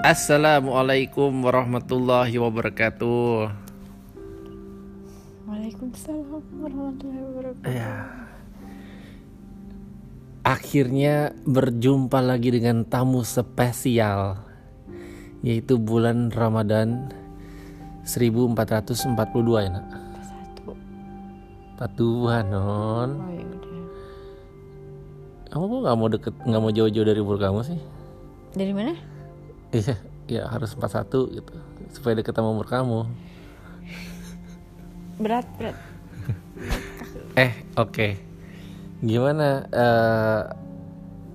Assalamualaikum warahmatullahi wabarakatuh. Waalaikumsalam warahmatullahi wabarakatuh. Ya. Akhirnya berjumpa lagi dengan tamu spesial yaitu bulan Ramadan 1442 ya nak. Satu. 42 non. Oh ya. Kamu kok nggak mau deket nggak mau jauh-jauh dari umur kamu sih? Dari mana? Iya, ya harus 41 gitu supaya deket sama umur kamu. Berat berat. Eh, oke. Gimana eh,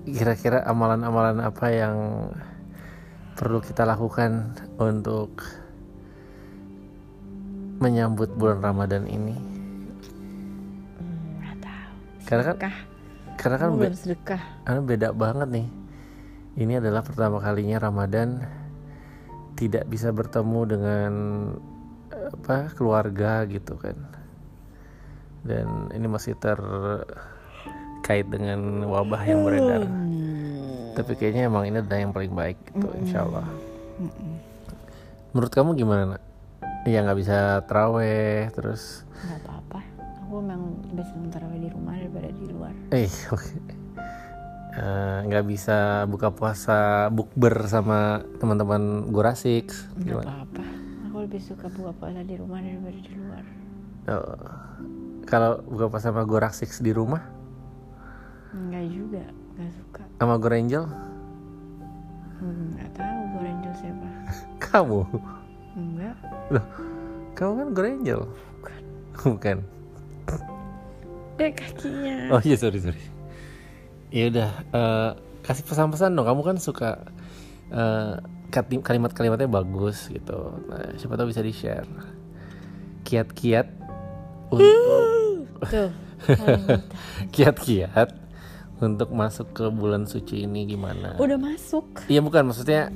kira-kira amalan-amalan apa yang perlu kita lakukan untuk menyambut bulan Ramadan ini? Hmm, tahu. Karena kan karena kan be- sedekah. karena beda banget nih. Ini adalah pertama kalinya Ramadan tidak bisa bertemu dengan apa keluarga gitu kan. Dan ini masih terkait dengan wabah yang beredar. Hmm. Tapi kayaknya emang ini adalah yang paling baik gitu, insya Allah. Menurut kamu gimana nak? Ya nggak bisa teraweh terus. Nggak apa-apa. Aku memang lebih senang tarawih di rumah daripada di luar. Eh, oke. Eh, nggak bisa buka puasa bukber sama teman-teman Gorasik Nggak apa-apa. Aku lebih suka buka puasa di rumah daripada di luar. Oh, Kalau buka puasa sama Gorasik di rumah Enggak juga. Nggak suka. sama Gorangel Hmm, nggak tahu Gorenjol siapa. kamu Enggak. loh kamu kan Gorangel Bukan. bukan Dek kakinya. oh iya sorry sorry ya udah eh, kasih pesan-pesan dong. Kamu kan suka eh, kati- kalimat-kalimatnya bagus gitu. Nah, siapa tahu bisa di share kiat-kiat untuk kiat-kiat untuk masuk ke bulan suci ini gimana? Udah masuk. Iya bukan. Maksudnya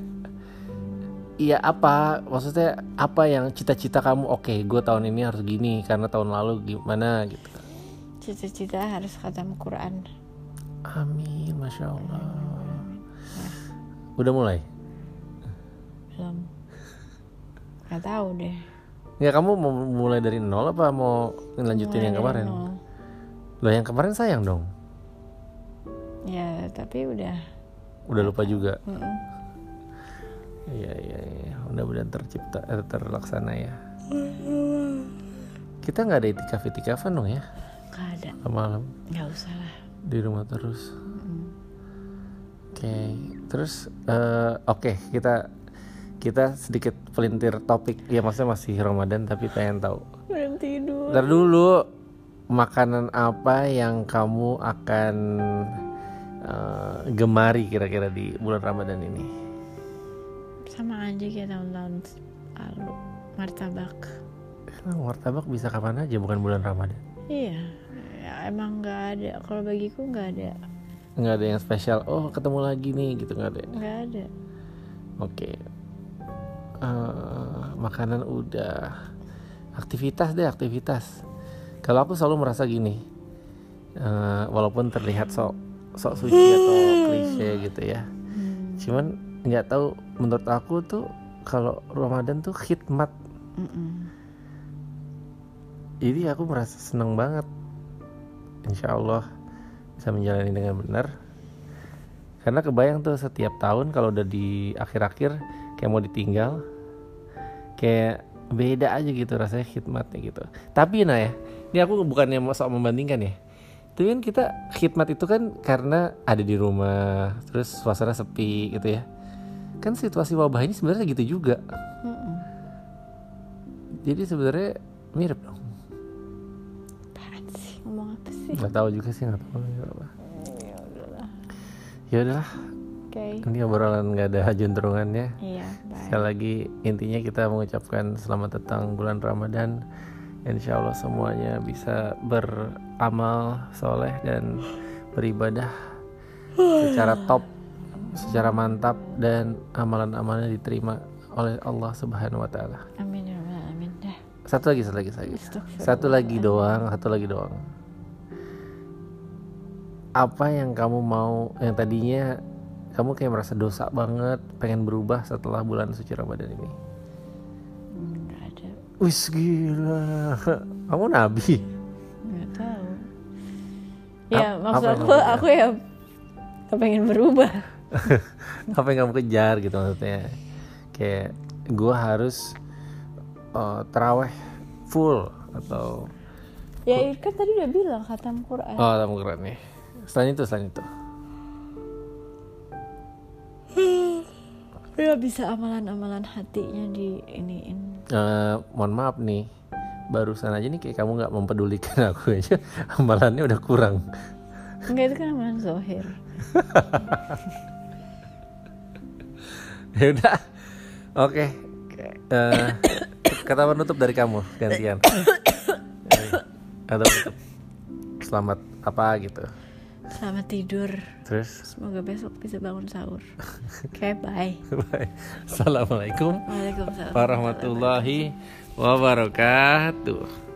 Iya apa? Maksudnya apa yang cita-cita kamu? Oke gue tahun ini harus gini karena tahun lalu gimana gitu. Cita-cita harus khatam Quran. Amin masya Allah udah mulai Belum. Gak tahu deh. ya kamu mau mulai dari nol apa mau lanjutin Mulai yang kemarin nol. Loh yang kemarin sayang dong Ya tapi udah. udah lupa juga. Iya iya iya mudah-mudahan tercipta eh, terlaksana ya kita nggak ada itikaf itikafan dong ya Gak ada. malam Gak usah lah. Di rumah terus Mm-mm. oke terus eh, oke kita kita sedikit pelintir topik ya maksudnya masih Ramadan tapi pengen tahu Belum tidur. Ntar dulu makanan apa yang kamu akan eh, gemari kira-kira di bulan Ramadan ini Sama aja kayak tahun-tahun lalu. Martabak. Emang martabak bisa kapan aja bukan bulan Ramadan Iya. Emang gak ada. Kalau bagiku gak ada. nggak ada yang spesial oh ketemu lagi nih gitu nggak ada Gak ada. oke Eh, makanan udah aktivitas deh aktivitas kalau aku selalu merasa gini eh, walaupun terlihat sok sok suci atau klise gitu ya Hmm. cuman nggak tahu menurut aku tuh kalau Ramadan tuh khidmat Mm-mm. jadi aku merasa seneng banget Insya Allah bisa menjalani dengan benar. Karena kebayang tuh setiap tahun kalau udah di akhir-akhir kayak mau ditinggal kayak beda aja gitu rasanya khidmatnya gitu. Tapi nah ya ini aku bukannya mau sok membandingkan ya. Tapi kan kita khidmat itu kan karena ada di rumah terus suasana sepi gitu ya. Kan situasi wabah ini sebenarnya gitu juga. Jadi sebenarnya mirip dong sih? nggak tahu juga sih nggak tahu apa Ya udahlah. ya udahlah Oke. ini obrolan nggak ada juntrungannya Iya, bye. sekali lagi intinya kita mengucapkan selamat datang bulan Ramadan Insya Allah semuanya bisa beramal soleh dan beribadah secara top secara mantap dan amalan-amalannya diterima oleh Allah Subhanahu Wa Taala Amin ya. Dah. satu lagi satu lagi satu lagi satu lagi doang satu lagi doang apa yang kamu mau? Yang tadinya kamu kayak merasa dosa banget pengen berubah setelah bulan suci Ramadan ini? Nggak ada. Wis gila. Kamu nabi? Nggak tahu. Ya Ap- maksud aku aku ya kepengen berubah. Apa yang kamu kejar gitu maksudnya? Kayak gua harus uh, teraweh full atau ya kan tadi udah bilang khatam Quran. Oh tamu keren nih selain itu selain itu ya bisa amalan-amalan hatinya di iniin. Eh, mohon maaf nih. Barusan aja nih kayak kamu nggak mempedulikan aku aja. Amalannya udah kurang. Enggak itu kan amalan zohir. Ya udah. Oke. Eh, kata penutup dari kamu gantian. Penutup. Selamat apa gitu selamat tidur. Terus? Semoga besok bisa bangun sahur. Oke bye. Bye. assalamualaikum. Waalaikumsalam. Warahmatullahi wabarakatuh